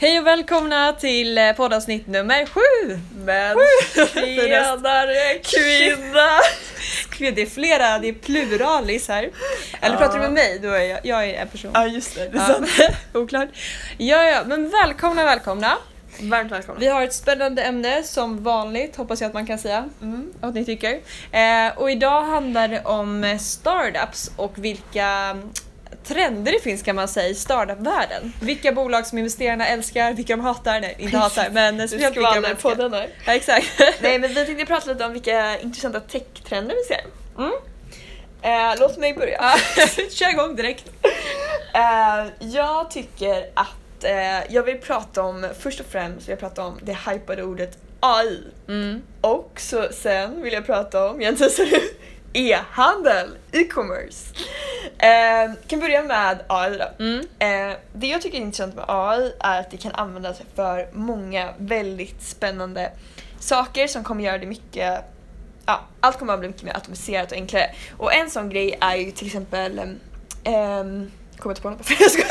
Hej och välkomna till eh, poddavsnitt nummer sju! Men Tjenare kvinna! Det är flera, det är pluralis här. Eller Ja. pratar du med mig? Då är jag, jag är en person. Ja just det, det är Ja. sant. Oklart. Ja, ja, men välkomna, välkomna. Varmt välkomna. Vi har ett spännande ämne som vanligt, hoppas jag att man kan säga. Mm. Att ni tycker. Eh, och idag handlar det om startups och vilka trender det finns kan man säga i startup-världen. Vilka bolag som investerarna älskar, vilka de hatar, nej inte hatar men speciellt vilka de älskar. skvallrpodden här. Ja, exakt. Nej men vi tänkte prata lite om vilka intressanta tech-trender vi ser. Mm. Eh, låt mig börja. Ja, Kör igång direkt. Eh, jag tycker att eh, jag vill prata om, först och främst vill jag prata om det hypade ordet AI. Mm. Och så sen vill jag prata om, jag teasar nu, e-handel, e-commerce. Eh, kan börja med AI då. Mm. Eh, det jag tycker är intressant med AI är att det kan användas för många väldigt spännande saker som kommer göra det mycket Ja, allt kommer att bli mycket mer automatiserat och enklare. Och en sån grej är ju till exempel um, Kommer jag inte på något? Jag skojar.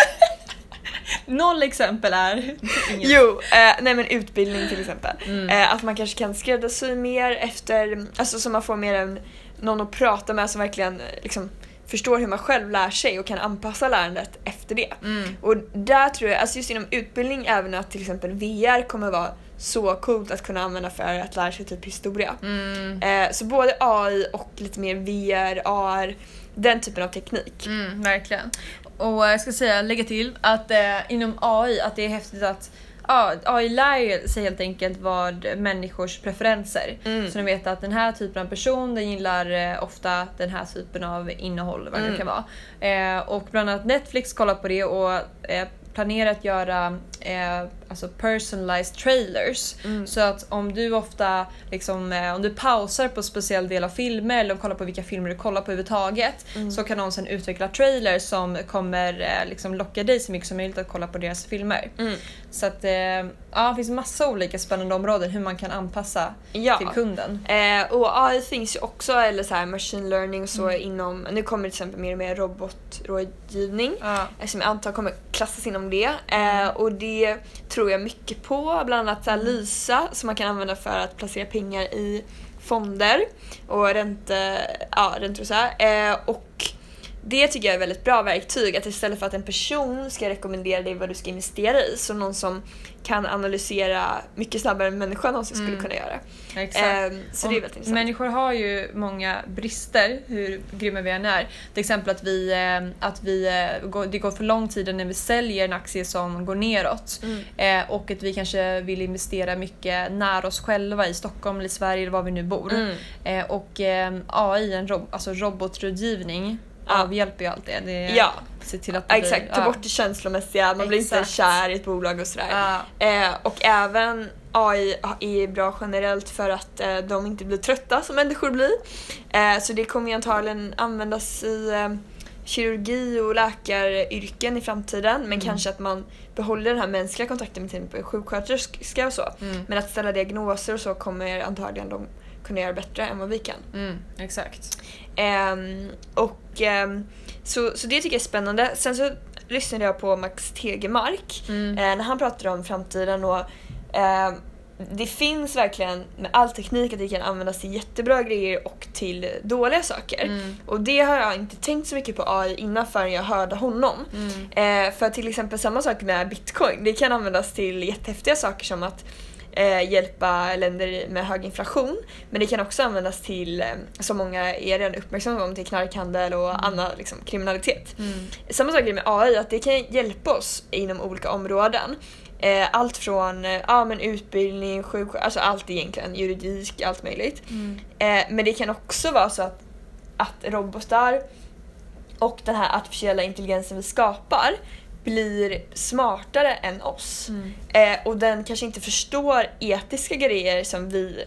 Noll exempel är inget. Jo, eh, nej men utbildning till exempel. Mm. Eh, att man kanske kan skräddarsy mer efter, alltså så man får mer en, någon att prata med som verkligen eh, liksom, förstår hur man själv lär sig och kan anpassa lärandet efter det. Mm. Och där tror jag, alltså just inom utbildning, även att till exempel VR kommer vara så coolt att kunna använda för att lära sig typ historia. Mm. Eh, så både AI och lite mer VR, AR, den typen av teknik. Mm, verkligen. Och jag ska säga, lägga till att eh, inom AI, att det är häftigt att ja, AI lär sig helt enkelt vad människors preferenser. Mm. Så de vet att den här typen av person den gillar eh, ofta den här typen av innehåll, vad det Mm. kan vara. Eh, och bland annat Netflix kollar på det och eh, planerar att göra eh, alltså personalized trailers. Mm. Så att om du ofta liksom, eh, om du pausar på en speciell del av filmer eller kollar på vilka filmer du kollar på överhuvudtaget Mm. så kan någon sen utveckla trailers som kommer eh, liksom locka dig så mycket som möjligt att kolla på deras filmer. Mm. Så att eh, ja, det finns massa olika spännande områden hur man kan anpassa Ja. till kunden. Eh, och AI finns ju också, eller så här machine learning och så Mm. inom, nu kommer det till exempel mer och mer robotrådgivning. Ja. eh, Som jag antar kommer klassas inom det. Eh, och det tror jag mycket på. Bland annat så här Lysa som man kan använda för att placera pengar i fonder och ränte, ja, räntor och så här. Eh, och det tycker jag är väldigt bra verktyg. Att istället för att en person ska rekommendera dig vad du ska investera i så någon som kan analysera mycket snabbare än en människa någonsin skulle Mm. kunna göra. Exakt. Eh, så det är Och väldigt intressant. Människor har ju många brister, hur grymma vi än är. Till exempel att, vi, eh, att vi, eh, det går för lång tid när vi säljer en aktie som går neråt. Mm. Eh, och att vi kanske vill investera mycket nära oss själva i Stockholm eller Sverige eller var vi nu bor. Mm. Eh, och eh, AI, en rob- alltså robotrådgivning. Avhjälper ju allt det. det Ja. Se till att det blir- exakt, ta ja. bort det känslomässiga, man blir inte kär i ett bolag och sådär. Eh, och även AI är bra generellt för att eh, de inte blir trötta som människor blir. Eh, så det kommer ju antagligen användas i eh, kirurgi och läkaryrken i framtiden men Mm. kanske att man behåller den här mänskliga kontakten med till exempel sjuksköterska och så. Mm. Men att ställa diagnoser och så kommer antagligen de kunna göra bättre än vad vi kan. Mm, exakt. Ehm, och ehm, så, så det tycker jag är spännande. Sen så lyssnade jag på Max Tegemark Mm. eh, när han pratade om framtiden och ehm, det finns verkligen med all teknik att det kan användas till jättebra grejer och till dåliga saker. Mm. Och det har jag inte tänkt så mycket på AI innan förrän jag hörde honom. Mm. Eh, för till exempel samma sak med bitcoin. Det kan användas till jättehäftiga saker som att eh, hjälpa länder med hög inflation. Men det kan också användas till, eh, som många är redan uppmärksamma om, till knarkhandel och annan liksom, kriminalitet. Mm. Samma sak är det med AI, att det kan hjälpa oss inom olika områden. Eh, allt från eh, ja, men utbildning, sjuksköterska, alltså allt egentligen, juridik, allt möjligt. Mm. Eh, men det kan också vara så att, att robotar och den här artificiella intelligensen vi skapar blir smartare än oss. Mm. Eh, och den kanske inte förstår etiska grejer som vi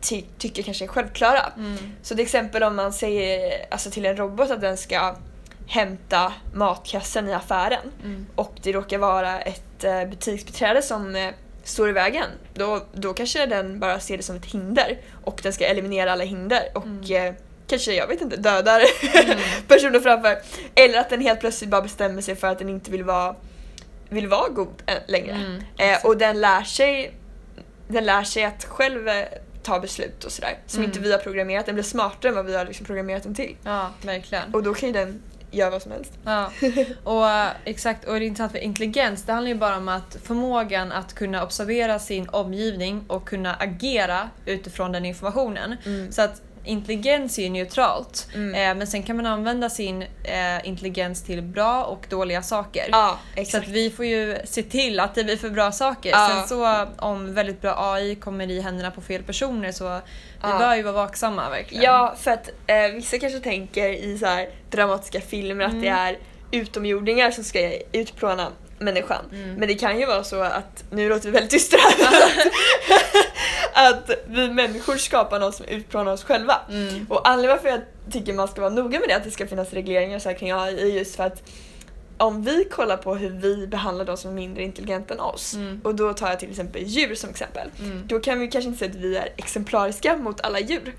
ty- tycker kanske är självklara. Mm. Så till exempel om man säger alltså till en robot att den ska hämta matkassen i affären Mm. och det råkar vara ett eh, butiksbiträde som eh, står i vägen, då, då kanske den bara ser det som ett hinder och den ska eliminera alla hinder och Mm. eh, kanske, jag vet inte, dödar Mm. personer framför. Eller att den helt plötsligt bara bestämmer sig för att den inte vill vara vill vara god ä- längre. Mm, eh, och den lär sig den lär sig att själv eh, ta beslut och sådär. Som Mm. inte vi har programmerat. Den blir smartare än vad vi har liksom programmerat den till. Ja, verkligen. Och då kan ju den göra vad som helst. Ja, och eh, exakt. Och det är intressant för intelligens, det handlar ju bara om att förmågan att kunna observera sin omgivning och kunna agera utifrån den informationen. Mm. Så att intelligens är ju neutralt. Mm. Eh, men sen kan man använda sin eh, intelligens till bra och dåliga saker. Ja, Så att vi får ju se till att det blir för bra saker. Ja. Sen så om väldigt bra AI kommer i händerna på fel personer så vi Ja. bör ju vara vaksamma verkligen. Ja, för att eh, vissa kanske tänker i så här dramatiska filmer att det Mm. är utomjordingar som ska utplåna människan. Mm. Men det kan ju vara så att, nu låter vi väldigt dystra att vi människor skapar något som utplånar oss själva. Mm. Och anledningen varför jag tycker man ska vara noga med det, att det ska finnas regleringar så här kring AI, är just för att om vi kollar på hur vi behandlar de som är mindre intelligenta än oss, Mm. och då tar jag till exempel djur som exempel, Mm. då kan vi kanske inte säga att vi är exemplariska mot alla djur.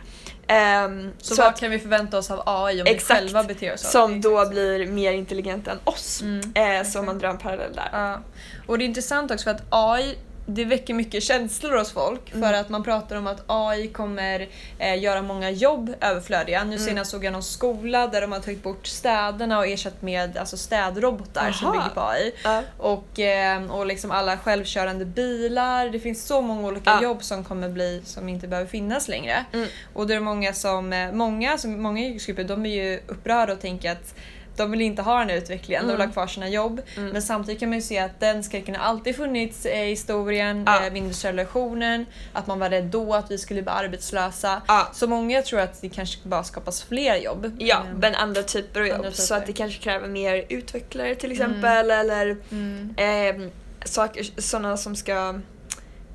Ehm, Så, så vad att, kan vi förvänta oss av AI om Exakt. vi själva beter oss som då blir mer intelligenta än oss. Mm. Eh, så om man drar en parallell där. Ja. Och det är intressant också för att AI det väcker mycket känslor hos folk för Mm. att man pratar om att AI kommer eh, göra många jobb överflödiga. Nu Mm. senast såg jag någon skola där de har tagit bort städerna och ersatt med alltså, städrobotar som Aha. bygger på AI. Ja. Och, eh, och liksom alla självkörande bilar. Det finns så många olika Ja. jobb som kommer bli som inte behöver finnas längre. Mm. Och då är det många som, eh, många, som, många yrkesgrupper de är ju upprörda och tänker att de vill inte ha den här utvecklingen, de vill Mm. ha kvar sina jobb. Mm. Men samtidigt kan man ju se att den skräcken har alltid funnits i historien, Ja. eh, vid industrialisationen, att man var rädd då att vi skulle bli arbetslösa. Ja. Så många tror att det kanske bara skapas fler jobb. Ja, Eh, men andra typer av jobb. Andra Så typer. att det kanske kräver mer utvecklare till exempel eller mm. eh, saker, sådana som ska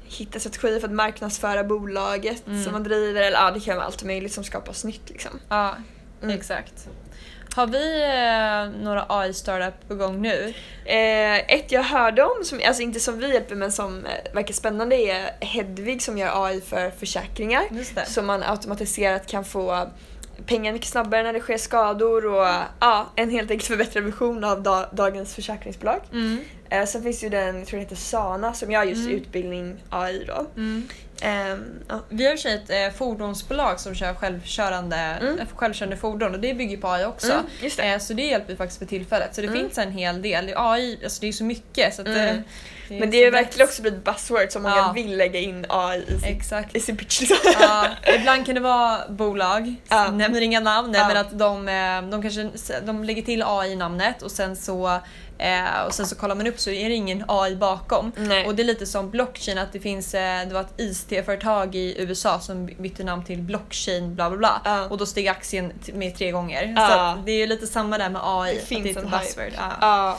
hitta strategier för att marknadsföra bolaget Mm. som man driver. Eller ja, det kan vara allt möjligt som skapas nytt liksom. Ja, Mm. exakt. Har vi eh, några AI-startup på gång nu? Eh, ett jag hörde om, som, alltså inte som vi hjälper men som eh, verkar spännande är Hedvig som gör AI för försäkringar. Så man automatiserat kan få pengar mycket snabbare när det sker skador och ja, en helt enkelt förbättrad version av da- dagens försäkringsbolag. Mm. Eh, sen finns ju den, jag tror det heter Sana, som gör just Mm. utbildning AI då. Mm. Ehm, ja. Vi har sig ett eh, fordonsbolag som kör självkörande, Mm. eh, självkörande fordon och det bygger på AI också. Mm, just det. Eh, så det hjälper vi faktiskt för tillfället. Så det Mm. finns en hel del. AI, alltså det är så mycket. Så att, Mm. eh, Men det är ju verkligen också blivit buzzword som många Ja. vill lägga in AI i sin, Exakt. i sin pitch. Liksom. Ja, ibland kan det vara bolag, Ja. nämner inga namn, men att de, eh, de kanske de lägger till AI i namnet och sen så eh, och sen så kollar man upp så är det ingen AI bakom. Nej. Och det är lite som blockchain, att det finns eh, det var ett IT-företag i USA som bytte namn till blockchain bla bla bla. Ja. Och då steg aktien med tre gånger. Ja. Så det är ju lite samma där med AI. Det finns det är ett en buzzword. Ja.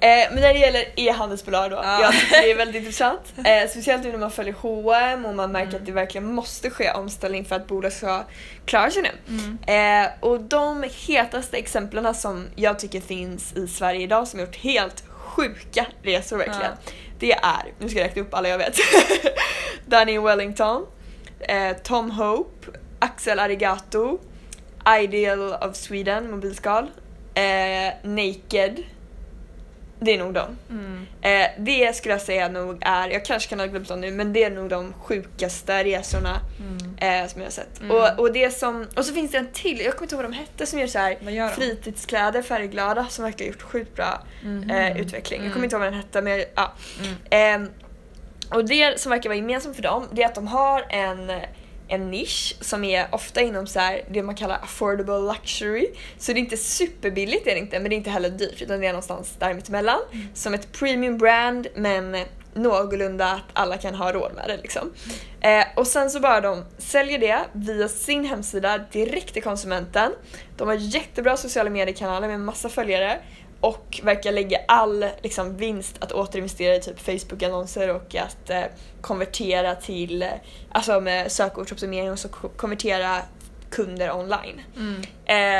Ja. Eh, men när det gäller e-handelsbolag då, Ja. jag tycker det är väldigt intressant. Eh, speciellt nu när man följer H&M och man märker Mm. att det verkligen måste ske omställning för att bolag ska klara sig nu. Mm. Eh, och de hetaste exemplen som jag tycker finns i Sverige idag som har gjort helt sjuka resor verkligen. Det är, nu ska jag räkna upp alla jag vet. Danny Wellington, eh, Tom Hope, Axel Arigato, Ideal of Sweden, mobilskal, eh, Naked. Det är nog de. Mm. Eh, det skulle jag säga nog är, jag kanske kan ha glömt dem nu, men det är nog de sjukaste resorna Mm. eh, som jag har sett. Mm. Och, och, det som, och så finns det en till, jag kommer inte ihåg vad de hette, som gör så här gör de? fritidskläder, färgglada, som verkar ha gjort sjukt bra Mhm. eh, utveckling. Jag Mm. kommer inte ihåg vad den hette, men ja. Mm. Ehm, och det som verkar vara gemensamt för dem, det är att de har en, en nisch som är ofta inom så här, det man kallar affordable luxury. Så det är inte superbilligt, är det inte, men det är inte heller dyrt, utan det är någonstans där mittemellan. Som ett premium brand, men någorlunda att alla kan ha råd med det liksom. Eh, och sen så bara de säljer det via sin hemsida direkt till konsumenten. De har jättebra sociala mediekanaler med massa följare och verkar lägga all liksom, vinst att återinvestera i typ Facebook-annonser och att eh, konvertera till, eh, alltså med sökordsoptimering och så ko- konvertera kunder online. Mm.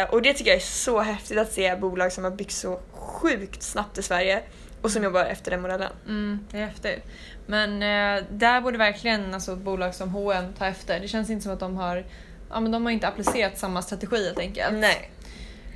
Eh, och det tycker jag är så häftigt att se bolag som har byggt så sjukt snabbt i Sverige och som jobbar efter den modellen. Mm, det är häftigt. Men eh, där borde verkligen alltså, bolag som H&M ta efter. Det känns inte som att de har, ja, men de har inte applicerat samma strategi helt enkelt. Nej.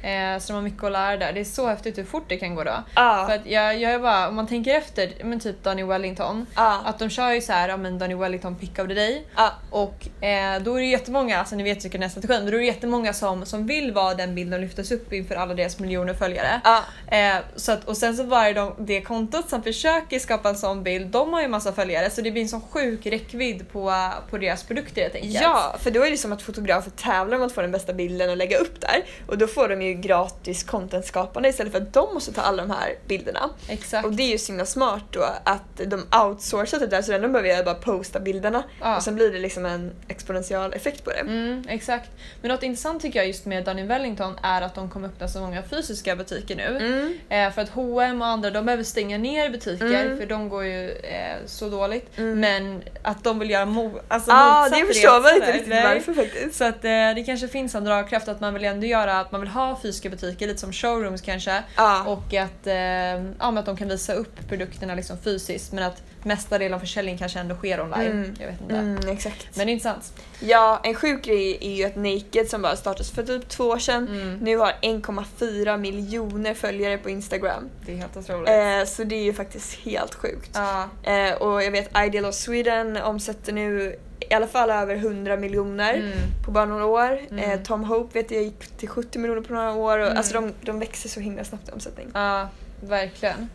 Eh, så de har mycket att lära där. Det är så häftigt hur fort det kan gå då. Ja. För att jag, jag är bara, om man tänker efter, men typ Donny Wellington. Ja. Att de kör ju så här, ja men Donny Wellington pick of the day. Ja. Och eh, då är det jättemånga, alltså ni vet vilken här strategin, men då är det jättemånga som, som vill vara den bilden och lyftas upp inför alla deras miljoner följare. Ja. Eh, så att, och sen så var det de, det kontot som försöker skapa en sån bild, de har ju massa följare så det blir en sån sjuk räckvidd på, på deras produkter helt enkelt. Ja, för då är det som att fotografer tävlar om att få den bästa bilden och lägga upp där. Och då får de ju gratis content-skapande istället för att de måste ta alla de här bilderna. Exakt. Och det är ju så himla smart då att de outsourcar det där så de behöver bara posta bilderna Ja. och sen blir det liksom en exponentiell effekt på det. Mm, exakt. Men något intressant tycker jag just med Dunny Wellington är att de kommer öppna så många fysiska butiker nu. Mm. Eh, för att H&M och andra de behöver stänga ner butiker Mm. för de går ju eh, så dåligt. Mm. Men att de vill göra mo- alltså Ja, motsatt det förstår man inte där. riktigt varför faktiskt. Så att eh, det kanske finns en dragkraft att man vill ändå göra att man vill ha fysiska butiker, lite som showrooms kanske. Ja. Och att, eh, ja, att de kan visa upp produkterna liksom fysiskt men att mesta delen av försäljningen kanske ändå sker online. Mm. Jag vet inte. Mm, exakt. Men det är intressant. Ja, en sjuk grej är ju att Naked som bara startades för typ två år sedan Mm. nu har 1,4 miljoner följare på Instagram. Det är helt otroligt. Eh, så det är ju faktiskt helt sjukt. Ja. Eh, och jag vet Ideal of Sweden omsätter nu i alla fall över 100 miljoner Mm. på bara några år. Mm. Eh, Tom Hope vet jag gick till 70 miljoner på några år. Och, Mm. Alltså de, de växer så himla snabbt i omsättning. Ja, verkligen.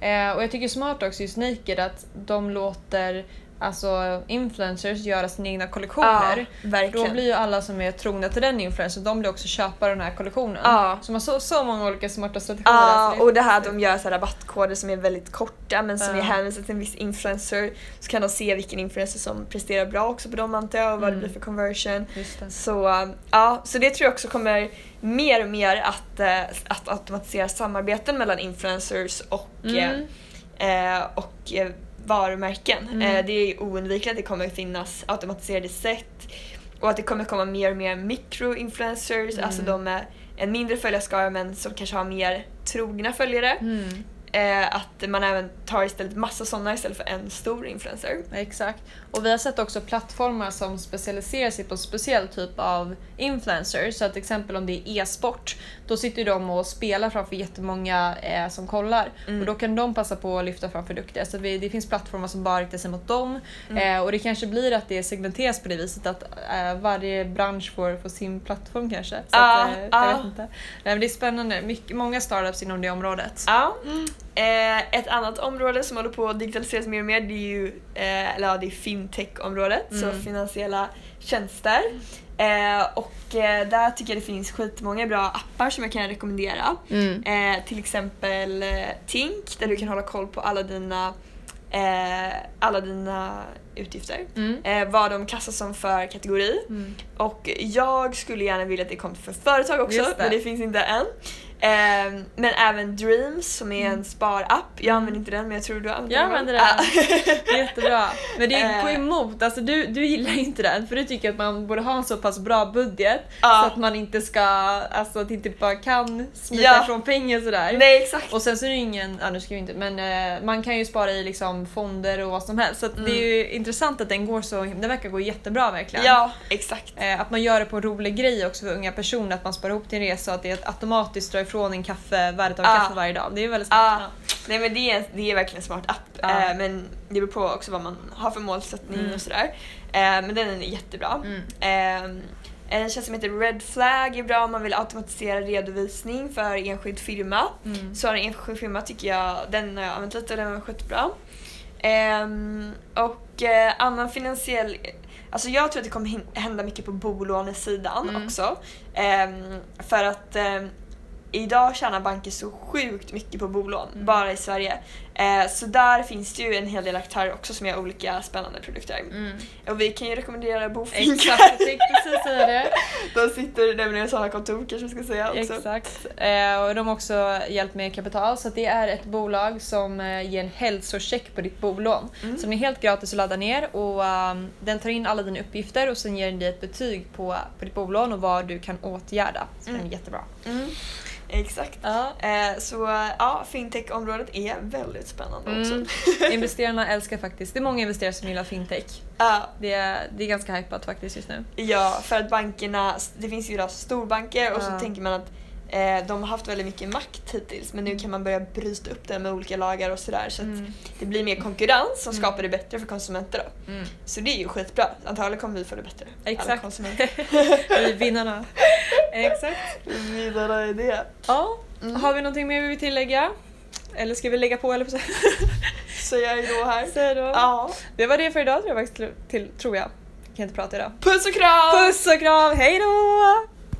Eh, och jag tycker smart också just Naked att de låter alltså, influencers göra sina egna kollektioner. Då verkligen. blir ju alla som är trogna till den influencern, de blir också köpare av den här kollektionen. Ja. Så man har så, så många olika smarta strategier. Ja, alltså, och det här att de gör så rabattkoder som är väldigt korta men som Ja. är hänvisade till en viss influencer. Så kan de se vilken influencer som presterar bra också på dem antar jag och vad Mm. det blir för conversion. Så, ja, så det tror jag också kommer mer och mer att, eh, att automatisera samarbeten mellan influencers och, Mm. eh, eh, och eh, varumärken. Mm. Eh, det är oundvikligt att det kommer finnas automatiserade sätt och att det kommer komma mer och mer micro-influencers, Mm. alltså de med en mindre följarskara men som kanske har mer trogna följare. Mm. Eh, att man även tar istället massa sådana istället för en stor influencer. Exakt. Och vi har sett också plattformar som specialiserar sig på en speciell typ av influencers. Så att till exempel om det är e-sport, då sitter de och spelar framför jättemånga eh, som kollar. Mm. Och då kan de passa på att lyfta fram produkter. Så vi, det finns plattformar som bara riktar sig mot dem. Mm. Eh, och det kanske blir att det segmenteras på det viset att eh, varje bransch får, får sin plattform kanske. Så Ja, att, eh, jag vet inte. Nej, men det är spännande. Mycket, många startups inom det området. Ja. Eh, ett annat område som håller på att digitaliseras mer och mer det är ju eh, eller ja, det är fintech-området, så Mm. finansiella tjänster. Eh, och eh, där tycker jag det finns skitmånga bra appar som jag kan rekommendera. Mm. Eh, till exempel eh, Tink där du kan hålla koll på alla dina, alla dina utgifter. Mm. Vad de klassas som för kategori. Mm. Och jag skulle gärna vilja att det kom för företag också, det. men det finns inte än. Ehm, men även Dreams som är en sparapp. Jag använder inte den men jag tror du använder Jag den. va? använder den. Ja. Jättebra. Men det går Eh. emot, alltså du, du gillar inte den för du tycker att man borde ha en så pass bra budget Ja. så att man inte ska, alltså att inte bara kan smita Ja. ifrån pengar sådär. Nej exakt. Och sen så är det ingen, ja nu ska vi inte, men eh, man kan ju spara i liksom fonder och vad som helst. Så att det är ju intressant att den går så, den verkar gå jättebra verkligen. Ja exakt. Eh, att man gör det på en rolig grej också för unga personer, att man sparar ihop till en resa och att det automatiskt drar ifrån en kaffe, värdet av Ja. kaffe varje dag. Det är väldigt smart. Ja. Ja. Nej men det är, det är verkligen en smart app. Ja. Eh, men det beror på också vad man har för målsättning Mm. och sådär. Eh, men den är jättebra. Mm. Eh, en tjänst som heter Red Flag är bra om man vill automatisera redovisning för enskild firma. Mm. Så har en enskild firma tycker jag, den har jag använt lite och den var skitbra. Ehm, och eh, annan finansiell, alltså jag tror att det kommer hända mycket på bolånesidan Mm. också. Ehm, för att idag tjänar banker så sjukt mycket på bolån, Mm. bara i Sverige. Eh, så där finns det ju en hel del aktörer också som gör olika spännande produkter. Mm. Och vi kan ju rekommendera Bofinka. Exakt, jag tänkte precis säga det. De sitter nämligen i sådana kontor kanske vi ska säga också. Exakt. Eh, och de har också hjälpt med kapital så det är ett bolag som eh, ger en hälsocheck på ditt bolån. Mm. Som är helt gratis att ladda ner och ehm, den tar in alla dina uppgifter och sen ger den dig ett betyg på, på ditt bolån och vad du kan åtgärda. Så den är Mm. jättebra. Mm. Exakt. Ja. Eh, så ja, fintech-området är väldigt spännande Mm. också. Investerarna älskar faktiskt, det är många investerare som gillar fintech. Ja, Det är, det är ganska hypat faktiskt just nu. ja, för att bankerna, det finns ju då storbanker och så Ja. tänker man att Eh, de har haft väldigt mycket makt hittills men nu kan man börja bryta upp det med olika lagar och sådär så att Mm. det blir mer konkurrens som Mm. skapar det bättre för konsumenter då. Mm. Så det är ju skitbra. Antagligen kommer vi få det bättre. Alla Exakt. konsumenter. Vi är vinnarna. Exakt. Vidare i det. Ja, Mm. har vi någonting mer vi vill tillägga? Eller ska vi lägga på eller jag är då här. Säg då. Ja. Det var det för idag tror jag faktiskt, till, tror jag. Jag kan inte prata idag. Puss och kram! Puss och kram, hejdå!